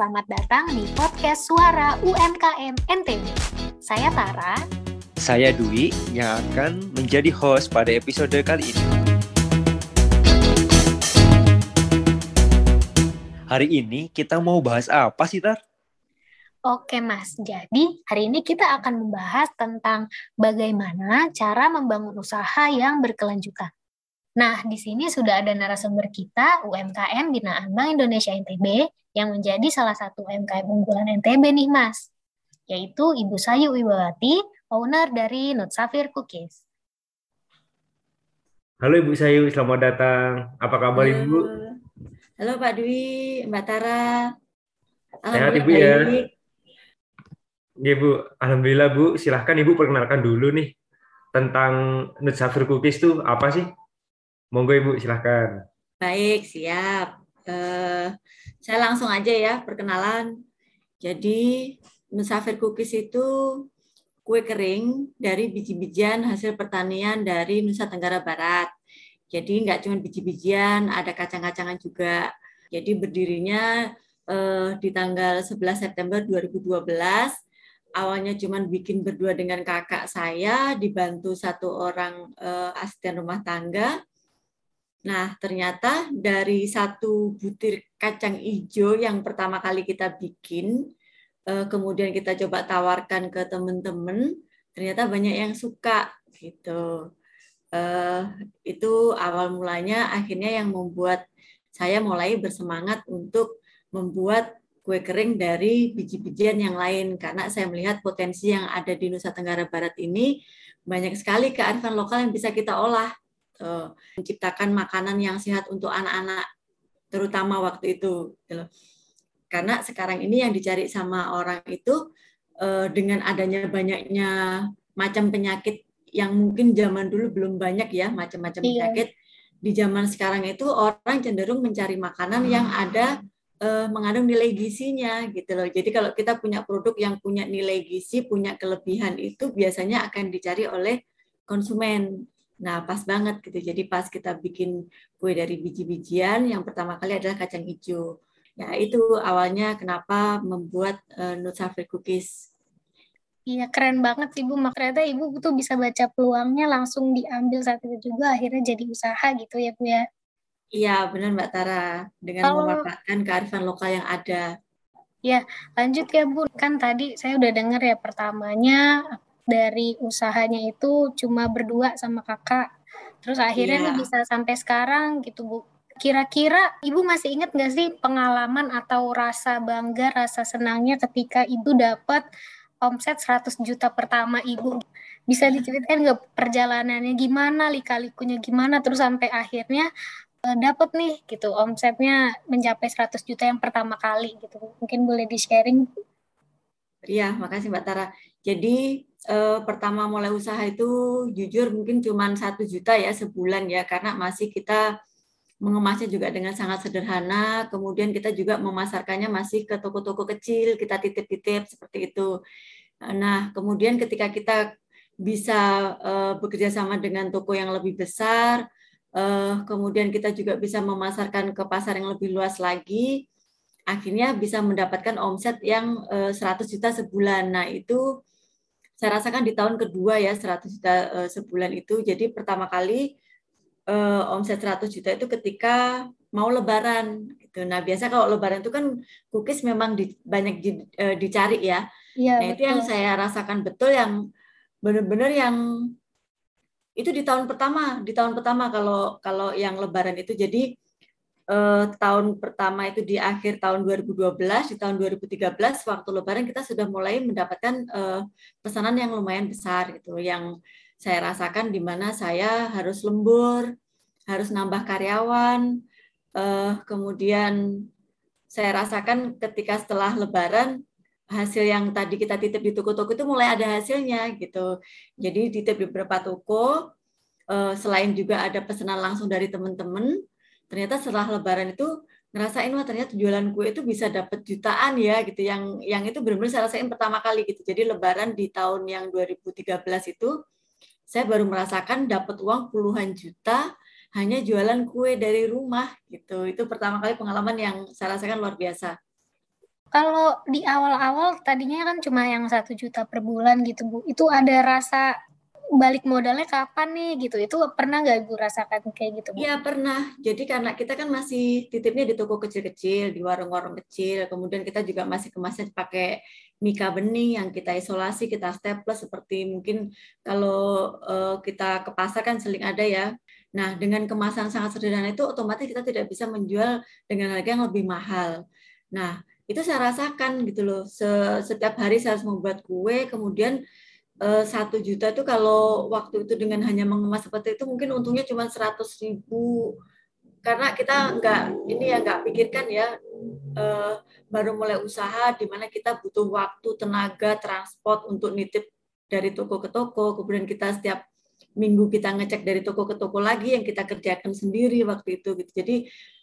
selamat datang di podcast Suara UMKM NTB. Saya Tara. Saya Dwi yang akan menjadi host pada episode kali ini. Hari ini kita mau bahas apa sih, Tar? Oke Mas, jadi hari ini kita akan membahas tentang bagaimana cara membangun usaha yang berkelanjutan. Nah, di sini sudah ada narasumber kita, UMKM binaan Bank Indonesia NTB, yang menjadi salah satu UMKM unggulan NTB nih, Mas. Yaitu Ibu Sayu Wibawati, owner dari Nutsafir Cookies. Halo Ibu Sayu, selamat datang. Apa kabar Halo. Ibu? Halo Pak Dwi, Mbak Tara. Sehat Ibu ya? Ya Bu, Alhamdulillah Bu. Silahkan Ibu perkenalkan dulu nih tentang Nutsafir Cookies itu apa sih? Monggo Ibu, silahkan. Baik, siap. Eh, saya langsung aja ya perkenalan. Jadi Musafir Cookies itu kue kering dari biji-bijian hasil pertanian dari Nusa Tenggara Barat. Jadi nggak cuma biji-bijian, ada kacang-kacangan juga. Jadi berdirinya eh, di tanggal 11 September 2012. Awalnya cuma bikin berdua dengan kakak saya, dibantu satu orang eh, asisten rumah tangga. Nah, ternyata dari satu butir kacang hijau yang pertama kali kita bikin, eh, kemudian kita coba tawarkan ke teman-teman, ternyata banyak yang suka gitu. Eh, itu awal mulanya akhirnya yang membuat saya mulai bersemangat untuk membuat kue kering dari biji-bijian yang lain karena saya melihat potensi yang ada di Nusa Tenggara Barat ini banyak sekali kearifan lokal yang bisa kita olah uh, menciptakan makanan yang sehat untuk anak-anak terutama waktu itu gitu. Karena sekarang ini yang dicari sama orang itu uh, dengan adanya banyaknya macam penyakit yang mungkin zaman dulu belum banyak ya macam-macam Iya. penyakit. Di zaman sekarang itu orang cenderung mencari makanan yang ada uh, mengandung nilai gizinya gitu loh. Jadi kalau kita punya produk yang punya nilai gizi punya kelebihan itu biasanya akan dicari oleh konsumen Nah, pas banget gitu. Jadi pas kita bikin kue dari biji-bijian, yang pertama kali adalah kacang hijau. Ya, itu awalnya kenapa membuat uh, Nutsafir Cookies. Iya, keren banget sih, Bu. Mak- Ternyata Ibu tuh bisa baca peluangnya langsung diambil saat itu juga, akhirnya jadi usaha gitu ya, Bu ya. Iya, benar Mbak Tara. Dengan Kalau- memanfaatkan kearifan lokal yang ada. Lanjut ya, Bu. Kan tadi saya udah dengar ya pertamanya dari usahanya itu cuma berdua sama kakak. Terus akhirnya nih bisa sampai sekarang gitu, Bu. Kira-kira Ibu masih ingat nggak sih pengalaman atau rasa bangga, rasa senangnya ketika Ibu dapat omset 100 juta pertama Ibu? Bisa diceritain nggak perjalanannya gimana, lika-likunya gimana, terus sampai akhirnya eh, dapat nih gitu omsetnya mencapai 100 juta yang pertama kali gitu. Mungkin boleh di-sharing Iya, makasih Mbak Tara. Jadi eh, pertama mulai usaha itu jujur mungkin cuma satu juta ya sebulan ya, karena masih kita mengemasnya juga dengan sangat sederhana. Kemudian kita juga memasarkannya masih ke toko-toko kecil, kita titip-titip seperti itu. Nah, kemudian ketika kita bisa eh, bekerja sama dengan toko yang lebih besar, eh, kemudian kita juga bisa memasarkan ke pasar yang lebih luas lagi, akhirnya bisa mendapatkan omset yang eh, 100 juta sebulan. Nah, itu saya rasakan di tahun kedua ya 100 juta eh, sebulan itu. Jadi pertama kali eh, omset 100 juta itu ketika mau lebaran gitu. Nah, biasa kalau lebaran itu kan cookies memang di- banyak di- eh, dicari ya. Iya, Nah, itu yang saya rasakan betul yang benar-benar yang itu di tahun pertama, di tahun pertama kalau kalau yang lebaran itu jadi eh, tahun pertama itu di akhir tahun 2012, di tahun 2013 waktu lebaran kita sudah mulai mendapatkan eh, pesanan yang lumayan besar gitu yang saya rasakan di mana saya harus lembur, harus nambah karyawan, eh, kemudian saya rasakan ketika setelah lebaran hasil yang tadi kita titip di toko-toko itu mulai ada hasilnya gitu. Jadi titip di beberapa toko, eh, selain juga ada pesanan langsung dari teman-teman, ternyata setelah lebaran itu ngerasain wah ternyata jualan kue itu bisa dapat jutaan ya gitu. Yang yang itu benar-benar saya rasain pertama kali gitu. Jadi lebaran di tahun yang 2013 itu saya baru merasakan dapat uang puluhan juta hanya jualan kue dari rumah gitu. Itu pertama kali pengalaman yang saya rasakan luar biasa. kalau di awal-awal tadinya kan cuma yang satu juta per bulan gitu Bu. Itu ada rasa balik modalnya kapan nih gitu? Itu pernah nggak Ibu rasakan kayak gitu? Iya pernah. Jadi karena kita kan masih titipnya di toko kecil-kecil, di warung-warung kecil. Kemudian kita juga masih kemasnya pakai mika bening yang kita isolasi, kita staples seperti mungkin kalau uh, kita ke pasar kan sering ada ya. Nah, dengan kemasan sangat sederhana itu otomatis kita tidak bisa menjual dengan harga yang lebih mahal. Nah, itu saya rasakan gitu loh setiap hari saya harus membuat kue kemudian satu juta itu kalau waktu itu dengan hanya mengemas seperti itu mungkin untungnya cuma seratus ribu. Karena kita nggak ini ya nggak pikirkan ya eh, baru mulai usaha di mana kita butuh waktu tenaga transport untuk nitip dari toko ke toko. Kemudian kita setiap minggu kita ngecek dari toko ke toko lagi yang kita kerjakan sendiri waktu itu gitu. Jadi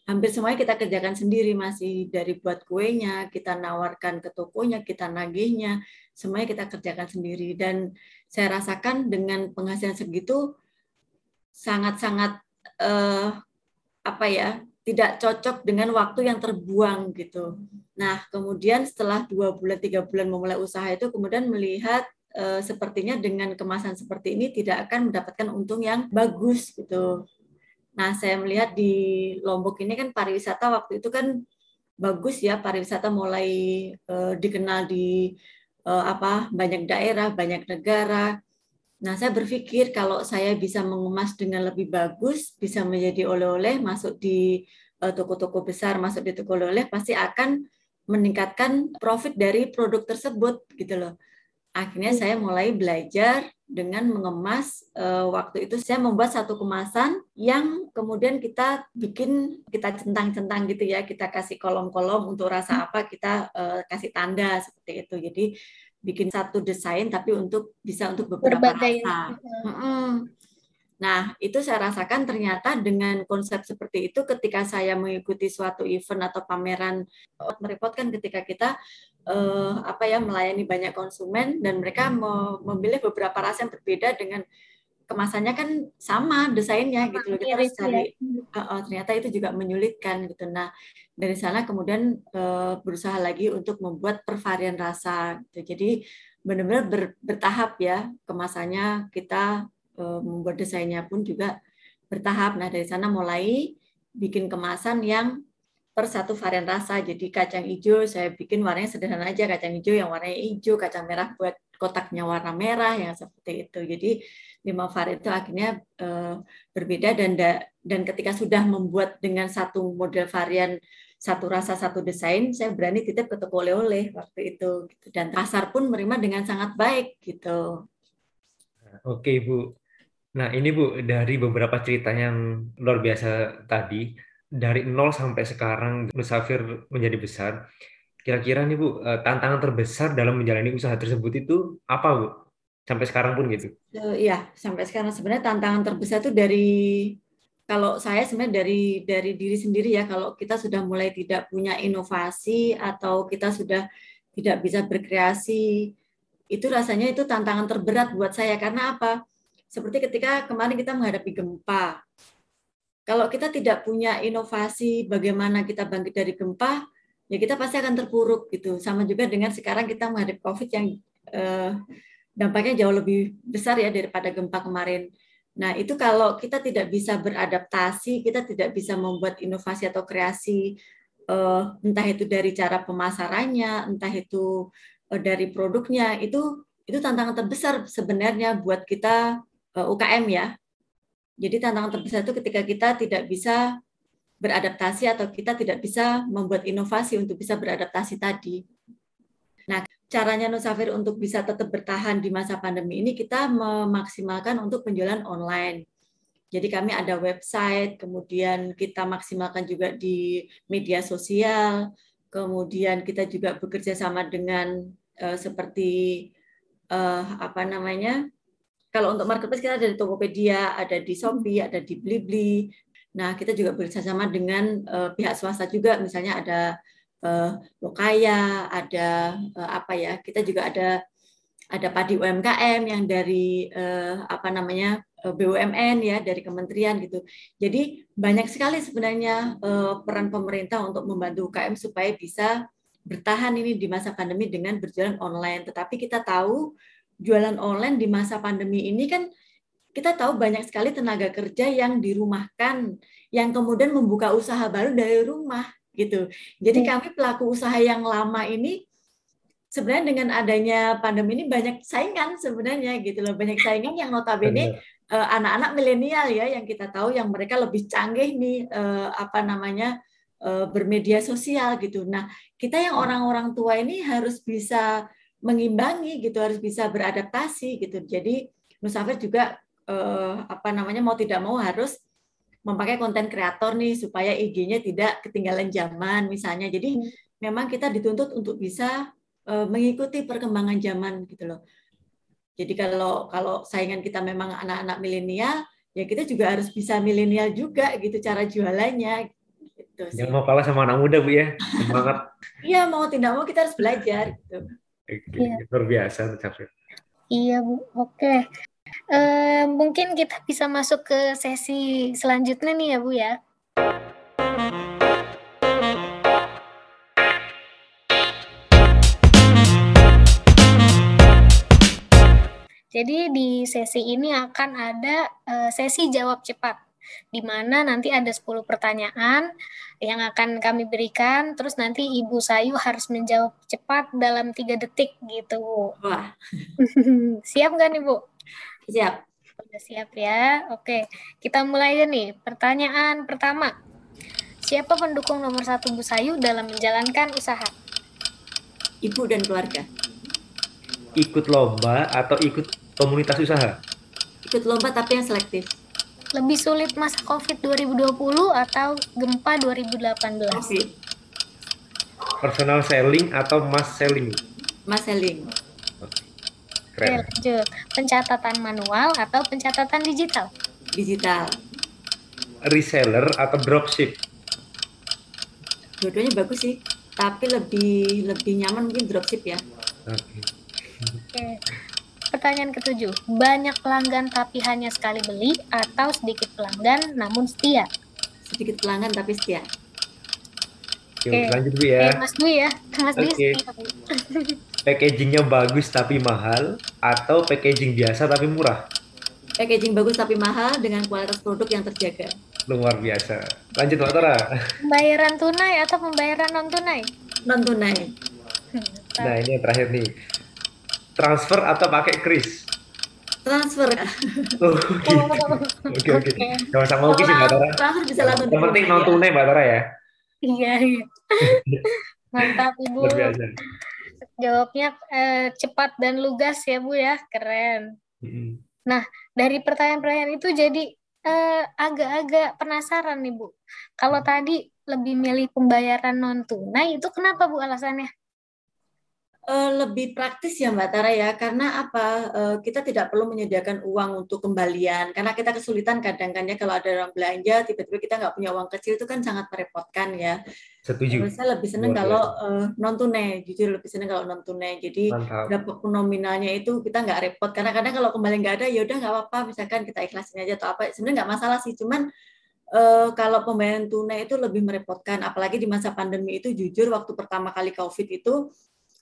hampir semuanya kita kerjakan sendiri masih dari buat kuenya, kita nawarkan ke tokonya, kita nagihnya, semuanya kita kerjakan sendiri. Dan saya rasakan dengan penghasilan segitu sangat-sangat eh, apa ya tidak cocok dengan waktu yang terbuang gitu. Nah kemudian setelah dua bulan tiga bulan memulai usaha itu kemudian melihat eh, sepertinya dengan kemasan seperti ini tidak akan mendapatkan untung yang bagus gitu Nah, saya melihat di Lombok ini kan pariwisata waktu itu kan bagus ya, pariwisata mulai uh, dikenal di uh, apa banyak daerah, banyak negara. Nah, saya berpikir kalau saya bisa mengemas dengan lebih bagus, bisa menjadi oleh-oleh masuk di eh, toko-toko uh, besar, masuk di toko oleh-oleh pasti akan meningkatkan profit dari produk tersebut gitu loh. Akhirnya saya mulai belajar dengan mengemas uh, waktu itu saya membuat satu kemasan yang kemudian kita bikin kita centang-centang gitu ya kita kasih kolom-kolom untuk rasa hmm. apa kita uh, kasih tanda seperti itu jadi bikin satu desain tapi untuk bisa untuk beberapa Berbagai. rasa. Hmm. Nah, itu saya rasakan ternyata dengan konsep seperti itu ketika saya mengikuti suatu event atau pameran merepotkan ketika kita eh, apa ya melayani banyak konsumen dan mereka memilih beberapa rasa yang berbeda dengan kemasannya kan sama desainnya gitu loh. Kita harus cari uh, uh, ternyata itu juga menyulitkan gitu. Nah dari sana kemudian uh, berusaha lagi untuk membuat pervarian rasa gitu. jadi benar-benar ber, bertahap ya kemasannya kita membuat desainnya pun juga bertahap. Nah, dari sana mulai bikin kemasan yang per satu varian rasa. Jadi kacang hijau saya bikin warnanya sederhana aja, kacang hijau yang warnanya hijau, kacang merah buat kotaknya warna merah yang seperti itu. Jadi lima varian itu akhirnya uh, berbeda dan da, dan ketika sudah membuat dengan satu model varian satu rasa satu desain, saya berani titip ke toko oleh-oleh waktu itu gitu. dan pasar pun menerima dengan sangat baik gitu. Oke, Bu. Nah, ini Bu, dari beberapa cerita yang luar biasa tadi, dari nol sampai sekarang Musafir menjadi besar, kira-kira nih Bu, eh, tantangan terbesar dalam menjalani usaha tersebut itu apa Bu? Sampai sekarang pun gitu. Iya, sampai sekarang sebenarnya tantangan terbesar itu dari kalau saya sebenarnya dari dari diri sendiri ya, kalau kita sudah mulai tidak punya inovasi atau kita sudah tidak bisa berkreasi, itu rasanya itu tantangan terberat buat saya karena apa? Seperti ketika kemarin kita menghadapi gempa. Kalau kita tidak punya inovasi bagaimana kita bangkit dari gempa, ya kita pasti akan terpuruk gitu. Sama juga dengan sekarang kita menghadapi COVID yang eh, dampaknya jauh lebih besar ya daripada gempa kemarin. Nah, itu kalau kita tidak bisa beradaptasi, kita tidak bisa membuat inovasi atau kreasi, eh, entah itu dari cara pemasarannya, entah itu eh, dari produknya, itu itu tantangan terbesar sebenarnya buat kita UKM ya. Jadi tantangan terbesar itu ketika kita tidak bisa beradaptasi atau kita tidak bisa membuat inovasi untuk bisa beradaptasi tadi. Nah, caranya Nusafir untuk bisa tetap bertahan di masa pandemi ini kita memaksimalkan untuk penjualan online. Jadi kami ada website, kemudian kita maksimalkan juga di media sosial, kemudian kita juga bekerja sama dengan uh, seperti uh, apa namanya kalau untuk marketplace kita ada di Tokopedia, ada di Shopee, ada di Blibli. Nah, kita juga bekerjasama dengan uh, pihak swasta juga, misalnya ada uh, Lokaya, ada uh, apa ya? Kita juga ada ada Padi UMKM yang dari uh, apa namanya BUMN ya dari kementerian gitu. Jadi banyak sekali sebenarnya uh, peran pemerintah untuk membantu UKM supaya bisa bertahan ini di masa pandemi dengan berjualan online. Tetapi kita tahu jualan online di masa pandemi ini kan kita tahu banyak sekali tenaga kerja yang dirumahkan, yang kemudian membuka usaha baru dari rumah gitu. Jadi iya. kami pelaku usaha yang lama ini sebenarnya dengan adanya pandemi ini banyak saingan sebenarnya gitu loh, banyak saingan yang notabene eh, anak-anak milenial ya yang kita tahu yang mereka lebih canggih nih uh, apa namanya uh, bermedia sosial gitu. Nah, kita yang orang-orang tua ini harus bisa mengimbangi gitu, harus bisa beradaptasi gitu. Jadi Nusafir juga uh, apa namanya mau tidak mau harus memakai konten kreator nih supaya IG-nya tidak ketinggalan zaman misalnya. Jadi hmm. memang kita dituntut untuk bisa uh, mengikuti perkembangan zaman gitu loh. Jadi kalau kalau saingan kita memang anak-anak milenial, ya kita juga harus bisa milenial juga gitu cara jualannya. Gitu sih. Yang mau kalah sama anak muda bu ya, semangat. Iya mau tidak mau kita harus belajar gitu. Oke, ya. luar biasa Iya bu, oke. Uh, mungkin kita bisa masuk ke sesi selanjutnya nih ya Bu ya. Jadi di sesi ini akan ada uh, sesi jawab cepat di mana nanti ada 10 pertanyaan yang akan kami berikan terus nanti Ibu Sayu harus menjawab cepat dalam tiga detik gitu. Wah. Siap nggak nih Bu? Siap. Udah siap ya. Oke, kita mulai aja nih. Pertanyaan pertama. Siapa pendukung nomor satu Bu Sayu dalam menjalankan usaha? Ibu dan keluarga. Ikut lomba atau ikut komunitas usaha? Ikut lomba tapi yang selektif. Lebih sulit masa COVID 2020 atau gempa 2018? COVID. Personal selling atau mass selling? Mass selling. Oke, lanjut. Pencatatan manual atau pencatatan digital? Digital. Reseller atau dropship? Dua-duanya bagus sih, tapi lebih lebih nyaman mungkin dropship ya. Oke. Okay. Okay. Pertanyaan ketujuh, banyak pelanggan tapi hanya sekali beli atau sedikit pelanggan namun setia? Sedikit pelanggan tapi setia. Oke, okay. lanjut Bu ya. Oke, Mas Dwi ya. Mas Dwi okay. packagingnya bagus tapi mahal atau packaging biasa tapi murah? Packaging bagus tapi mahal dengan kualitas produk yang terjaga. Luar biasa. Lanjut Mbak Tora. Pembayaran tunai atau pembayaran non tunai? Non tunai. Nah ini yang terakhir nih. Transfer atau pakai kris? Transfer. Oh, gitu. Oke oke. Gak usah mau sih Mbak Tora. Transfer bisa langsung. Yang penting non tunai Mbak Tora ya. Iya. iya. Mantap Ibu. Luar biasa. Jawabnya eh, cepat dan lugas ya Bu ya, keren. Hmm. Nah, dari pertanyaan-pertanyaan itu jadi eh, agak-agak penasaran nih Bu. Kalau tadi lebih milih pembayaran non tunai itu kenapa Bu alasannya? Uh, lebih praktis ya Mbak Tara ya. Karena apa? Uh, kita tidak perlu menyediakan uang untuk kembalian. Karena kita kesulitan kadang kadang ya kalau ada orang belanja tiba-tiba kita nggak punya uang kecil itu kan sangat merepotkan ya. Setuju. saya lebih senang kalau uh, non tunai jujur lebih senang kalau non tunai jadi berapapun nominalnya itu kita nggak repot. Karena kadang kalau kembali nggak ada ya udah nggak apa-apa. Misalkan kita ikhlasin aja atau apa sebenarnya nggak masalah sih. Cuman Uh, kalau pembayaran tunai itu lebih merepotkan, apalagi di masa pandemi itu jujur waktu pertama kali COVID itu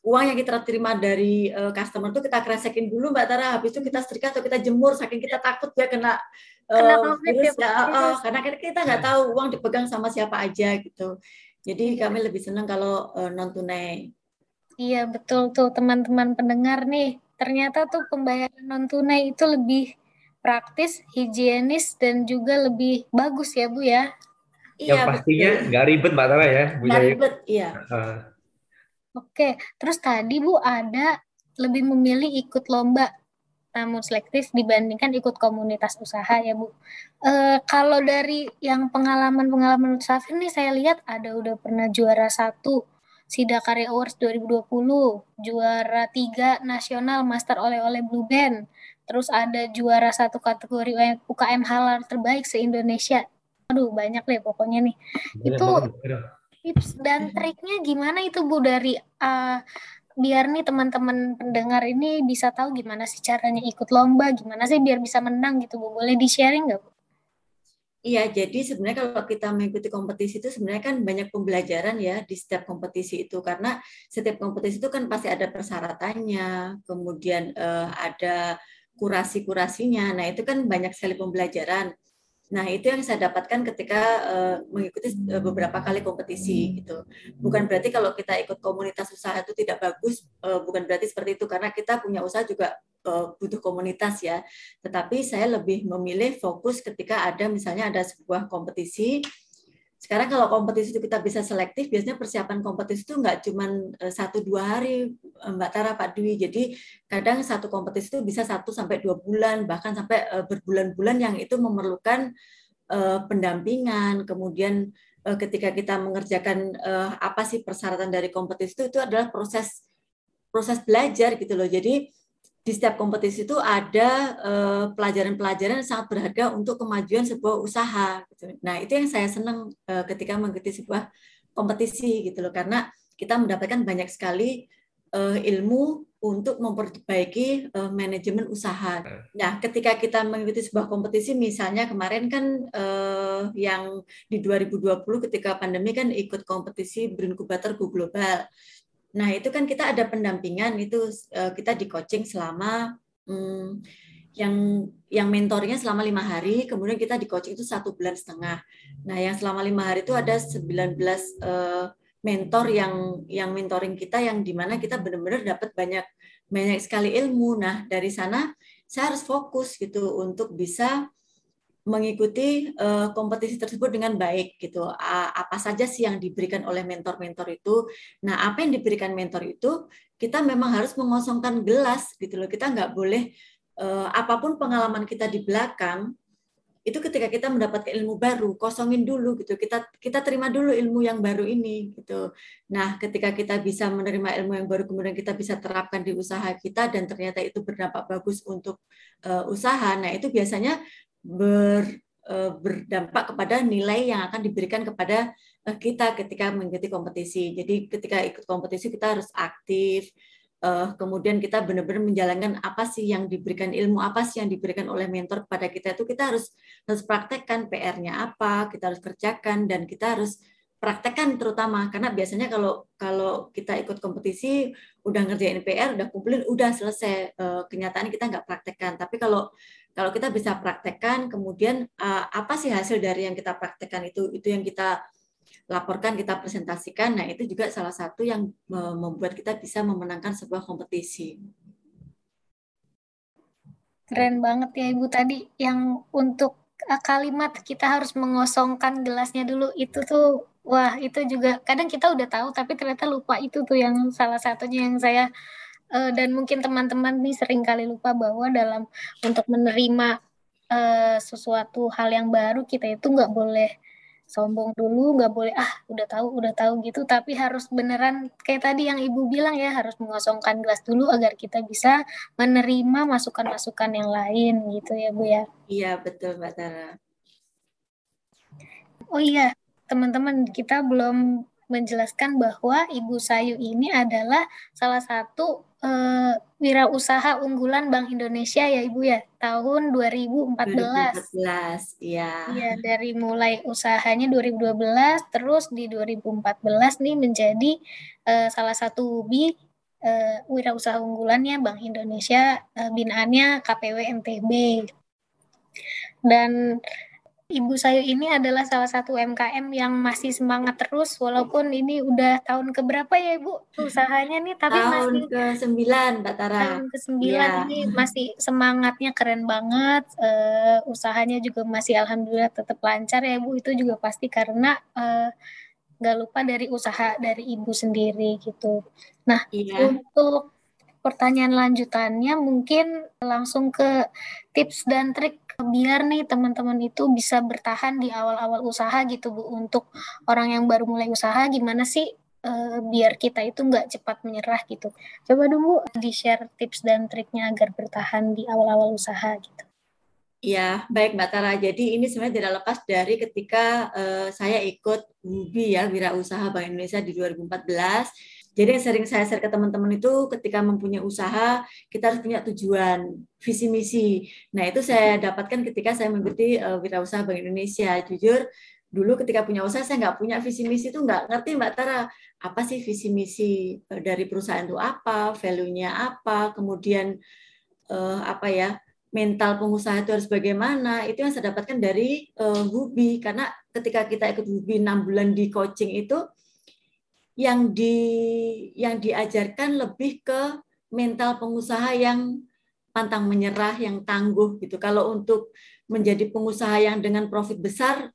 uang yang kita terima dari uh, customer itu kita kresekin dulu Mbak Tara, habis itu kita setrika atau kita jemur saking kita takut ya kena, uh, virus ya, uh, karena kita nggak tahu uang dipegang sama siapa aja gitu. Jadi kami lebih senang kalau uh, non tunai. Iya betul tuh teman-teman pendengar nih, ternyata tuh pembayaran non tunai itu lebih praktis, higienis dan juga lebih bagus ya Bu ya. Yang iya, pastinya nggak ribet Mbak Tara ya. Nggak ribet, iya. Uh, Oke, terus tadi Bu ada lebih memilih ikut lomba namun selektif dibandingkan ikut komunitas usaha ya Bu. E, kalau dari yang pengalaman-pengalaman usaha ini saya lihat ada udah pernah juara satu Sida Karya Awards 2020, juara tiga nasional Master Oleh-oleh Blue Band, terus ada juara satu kategori UKM halal terbaik se-Indonesia. Aduh banyak deh pokoknya nih. Banyak itu tips dan triknya gimana itu Bu dari uh, biar nih teman-teman pendengar ini bisa tahu gimana sih caranya ikut lomba, gimana sih biar bisa menang gitu Bu. Boleh di-sharing nggak Bu? Iya, jadi sebenarnya kalau kita mengikuti kompetisi itu sebenarnya kan banyak pembelajaran ya di setiap kompetisi itu karena setiap kompetisi itu kan pasti ada persyaratannya, kemudian uh, ada kurasi-kurasinya. Nah, itu kan banyak sekali pembelajaran. Nah, itu yang saya dapatkan ketika uh, mengikuti uh, beberapa kali kompetisi gitu. Bukan berarti kalau kita ikut komunitas usaha itu tidak bagus, uh, bukan berarti seperti itu karena kita punya usaha juga uh, butuh komunitas ya. Tetapi saya lebih memilih fokus ketika ada misalnya ada sebuah kompetisi sekarang kalau kompetisi itu kita bisa selektif, biasanya persiapan kompetisi itu nggak cuma satu dua hari, Mbak Tara, Pak Dwi. Jadi kadang satu kompetisi itu bisa satu sampai dua bulan, bahkan sampai berbulan-bulan yang itu memerlukan pendampingan. Kemudian ketika kita mengerjakan apa sih persyaratan dari kompetisi itu, itu adalah proses proses belajar gitu loh. Jadi di setiap kompetisi itu ada eh, pelajaran-pelajaran yang sangat berharga untuk kemajuan sebuah usaha. Gitu. Nah itu yang saya senang eh, ketika mengikuti sebuah kompetisi gitu loh, karena kita mendapatkan banyak sekali eh, ilmu untuk memperbaiki manajemen usaha. Nah, ketika kita mengikuti sebuah kompetisi, misalnya kemarin kan yang di 2020 ketika pandemi kan ikut kompetisi berinkubator Go Global. Nah, itu kan kita ada pendampingan itu uh, kita di coaching selama um, yang yang mentornya selama lima hari, kemudian kita di coaching itu satu bulan setengah. Nah, yang selama lima hari itu ada 19 uh, eh, mentor yang yang mentoring kita yang di mana kita benar-benar dapat banyak banyak sekali ilmu. Nah, dari sana saya harus fokus gitu untuk bisa mengikuti uh, kompetisi tersebut dengan baik gitu. Uh, apa saja sih yang diberikan oleh mentor-mentor itu? Nah, apa yang diberikan mentor itu kita memang harus mengosongkan gelas gitu loh. Kita nggak boleh uh, apa pun pengalaman kita di belakang itu ketika kita mendapatkan ilmu baru kosongin dulu gitu kita kita terima dulu ilmu yang baru ini gitu nah ketika kita bisa menerima ilmu yang baru kemudian kita bisa terapkan di usaha kita dan ternyata itu berdampak bagus untuk uh, usaha nah itu biasanya ber, eh, berdampak kepada nilai yang akan diberikan kepada eh, kita ketika mengikuti kompetisi. Jadi ketika ikut kompetisi kita harus aktif, eh, kemudian kita benar-benar menjalankan apa sih yang diberikan ilmu apa sih yang diberikan oleh mentor kepada kita itu kita harus harus praktekkan PR-nya apa kita harus kerjakan dan kita harus praktekkan terutama. Karena biasanya kalau kalau kita ikut kompetisi udah ngerjain PR udah kumpulin udah selesai. Kenyataan kita nggak praktekkan. Tapi kalau kalau kita bisa praktekkan, kemudian uh, apa sih hasil dari yang kita praktekkan itu, itu yang kita laporkan, kita presentasikan. Nah, itu juga salah satu yang membuat kita bisa memenangkan sebuah kompetisi. Keren banget ya Ibu tadi yang untuk uh, kalimat kita harus mengosongkan gelasnya dulu itu tuh wah itu juga kadang kita udah tahu tapi ternyata lupa itu tuh yang salah satunya yang saya uh, dan mungkin teman-teman nih sering kali lupa bahwa dalam untuk menerima uh, sesuatu hal yang baru kita itu nggak boleh sombong dulu, nggak boleh ah udah tahu udah tahu gitu, tapi harus beneran kayak tadi yang ibu bilang ya harus mengosongkan gelas dulu agar kita bisa menerima masukan-masukan yang lain gitu ya bu ya. Iya betul mbak Tara. Oh iya teman-teman kita belum menjelaskan bahwa Ibu Sayu ini adalah salah satu uh, wirausaha unggulan Bank Indonesia ya Ibu ya tahun 2014. 2014 ya. Iya dari mulai usahanya 2012 terus di 2014 nih menjadi uh, salah satu bi uh, wirausaha unggulannya Bank Indonesia uh, binaannya KPW NTB. Dan Ibu Sayu ini adalah salah satu UMKM yang masih semangat terus walaupun ini udah tahun keberapa ya Ibu usahanya nih tapi tahun masih ke sembilan Mbak Tara. Tahun ke sembilan ya. ini masih semangatnya keren banget uh, usahanya juga masih alhamdulillah tetap lancar ya Bu itu juga pasti karena uh, nggak lupa dari usaha dari Ibu sendiri gitu. Nah ya. untuk pertanyaan lanjutannya mungkin langsung ke tips dan trik biar nih teman-teman itu bisa bertahan di awal-awal usaha gitu Bu. Untuk orang yang baru mulai usaha gimana sih uh, biar kita itu nggak cepat menyerah gitu? Coba dulu di share tips dan triknya agar bertahan di awal-awal usaha gitu. Ya, baik Mbak Tara. Jadi ini sebenarnya tidak lepas dari ketika uh, saya ikut WUBI ya, Wira Usaha Bank Indonesia di 2014 Jadi yang sering saya share ke teman-teman itu ketika mempunyai usaha, kita harus punya tujuan, visi misi. Nah, itu saya dapatkan ketika saya mengikuti uh, Wirausaha Bank Indonesia. Jujur, dulu ketika punya usaha saya nggak punya visi misi itu nggak ngerti Mbak Tara apa sih visi misi uh, dari perusahaan itu apa, value-nya apa, kemudian uh, apa ya mental pengusaha itu harus bagaimana itu yang saya dapatkan dari uh, Hubi karena ketika kita ikut Hubi enam bulan di coaching itu yang di yang diajarkan lebih ke mental pengusaha yang pantang menyerah yang tangguh gitu. Kalau untuk menjadi pengusaha yang dengan profit besar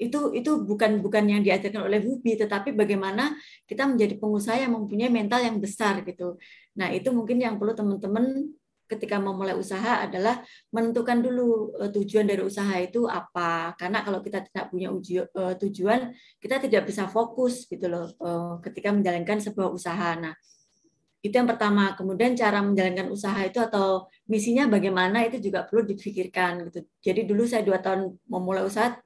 itu itu bukan bukan yang diajarkan oleh Hubi tetapi bagaimana kita menjadi pengusaha yang mempunyai mental yang besar gitu. Nah itu mungkin yang perlu teman-teman ketika memulai usaha adalah menentukan dulu uh, tujuan dari usaha itu apa. Karena kalau kita tidak punya uh, tujuan, kita tidak bisa fokus gitu loh uh, ketika menjalankan sebuah usaha. Nah, itu yang pertama. Kemudian cara menjalankan usaha itu atau misinya bagaimana itu juga perlu dipikirkan gitu. Jadi dulu saya dua tahun memulai usaha,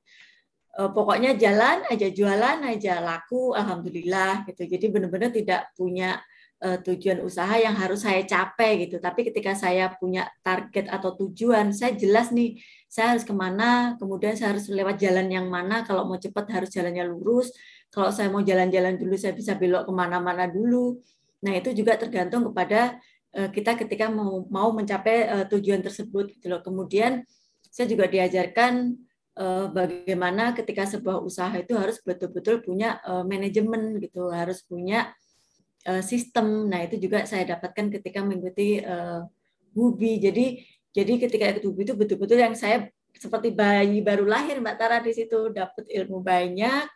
pokoknya jalan aja jualan aja laku, alhamdulillah gitu. Jadi benar-benar tidak punya uh, tujuan usaha yang harus saya capai gitu. Tapi ketika saya punya target atau tujuan, saya jelas nih saya harus ke mana, kemudian saya harus lewat jalan yang mana. Kalau mau cepat harus jalannya lurus. Kalau saya mau jalan-jalan dulu, saya bisa belok ke mana-mana dulu. Nah itu juga tergantung kepada uh, kita ketika mau mau mencapai uh, tujuan tersebut gitu loh. Kemudian saya juga diajarkan bagaimana ketika sebuah usaha itu harus betul-betul punya manajemen gitu, harus punya sistem. Nah, itu juga saya dapatkan ketika mengikuti uh, Hubi. Jadi jadi ketika ikut Hubi itu betul-betul yang saya seperti bayi baru lahir Mbak Tara di situ dapat ilmu banyak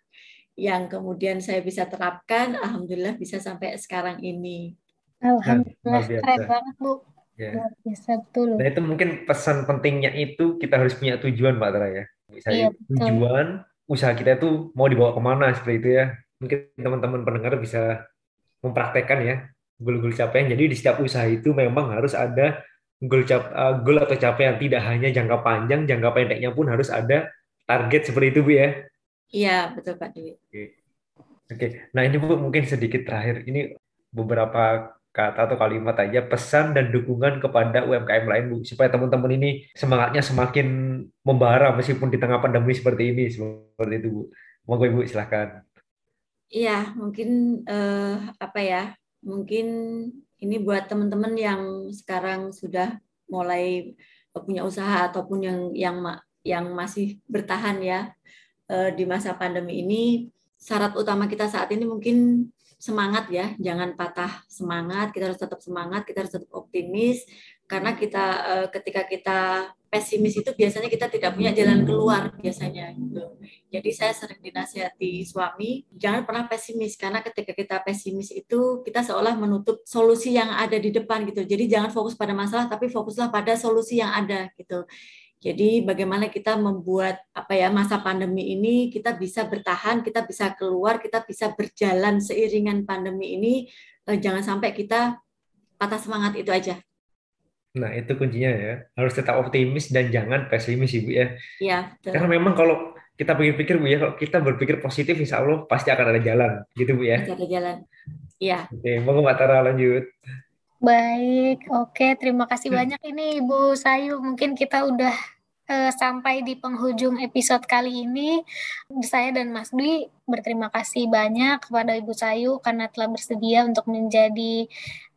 yang kemudian saya bisa terapkan alhamdulillah bisa sampai sekarang ini. Alhamdulillah keren banget Bu. Ya. Luar biasa betul. Nah itu mungkin pesan pentingnya itu kita harus punya tujuan Mbak Tara ya. Misalnya iya, tujuan usaha kita itu mau dibawa ke mana seperti itu ya. Mungkin teman-teman pendengar bisa mempraktekkan ya goal-goal capaian. Jadi di setiap usaha itu memang harus ada goal, cap, uh, goal atau capaian tidak hanya jangka panjang, jangka pendeknya pun harus ada target seperti itu Bu ya. Iya, betul Pak Dewi. Oke. Oke. Nah, ini Bu mungkin sedikit terakhir. Ini beberapa kata atau kalimat aja pesan dan dukungan kepada UMKM lain Bu supaya teman-teman ini semangatnya semakin membara meskipun di tengah pandemi seperti ini seperti itu Bu. Monggo Ibu silahkan. Iya, mungkin eh, apa ya? Mungkin ini buat teman-teman yang sekarang sudah mulai punya usaha ataupun yang yang yang masih bertahan ya eh, di masa pandemi ini. Syarat utama kita saat ini mungkin semangat ya, jangan patah semangat. Kita harus tetap semangat, kita harus tetap optimis karena kita eh, ketika kita pesimis itu biasanya kita tidak punya jalan keluar biasanya gitu. Jadi saya sering dinasihati suami jangan pernah pesimis karena ketika kita pesimis itu kita seolah menutup solusi yang ada di depan gitu. Jadi jangan fokus pada masalah tapi fokuslah pada solusi yang ada gitu. Jadi bagaimana kita membuat apa ya masa pandemi ini kita bisa bertahan, kita bisa keluar, kita bisa berjalan seiringan pandemi ini. Eh, jangan sampai kita patah semangat itu aja. Nah, itu kuncinya ya. Harus tetap optimis dan jangan pesimis, Ibu ya. Iya, Karena memang kalau kita pikir-pikir, Bu ya, kalau kita berpikir positif, insya Allah pasti akan ada jalan. Gitu, Bu ya. Pasti ada jalan. Iya. Oke, mau Mbak Tara lanjut. Baik, oke. Terima kasih hmm. banyak ini Ibu Sayu. Mungkin kita udah uh, sampai di penghujung episode kali ini. Saya dan Mas Dwi berterima kasih banyak kepada Ibu Sayu karena telah bersedia untuk menjadi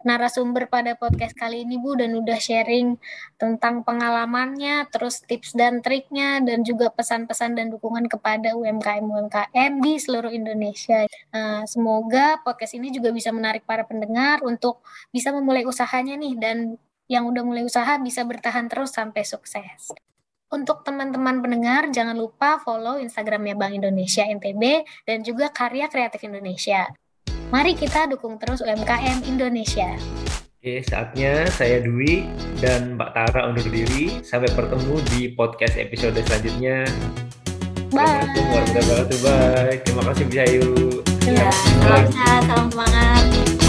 narasumber pada podcast kali ini Bu dan udah sharing tentang pengalamannya, terus tips dan triknya dan juga pesan-pesan dan dukungan kepada UMKM-UMKM di seluruh Indonesia. Uh, semoga podcast ini juga bisa menarik para pendengar untuk bisa memulai usahanya nih dan yang udah mulai usaha bisa bertahan terus sampai sukses. Untuk teman-teman pendengar, jangan lupa follow Instagramnya Bank Indonesia NTB dan juga Karya Kreatif Indonesia. Mari kita dukung terus UMKM Indonesia. Oke, saatnya saya Dwi dan Mbak Tara undur diri. Sampai bertemu di podcast episode selanjutnya. Bye. Assalamualaikum warahmatullahi wabarakatuh. Bye. Terima kasih, Bisayu. Ya, salam sehat, salam semangat.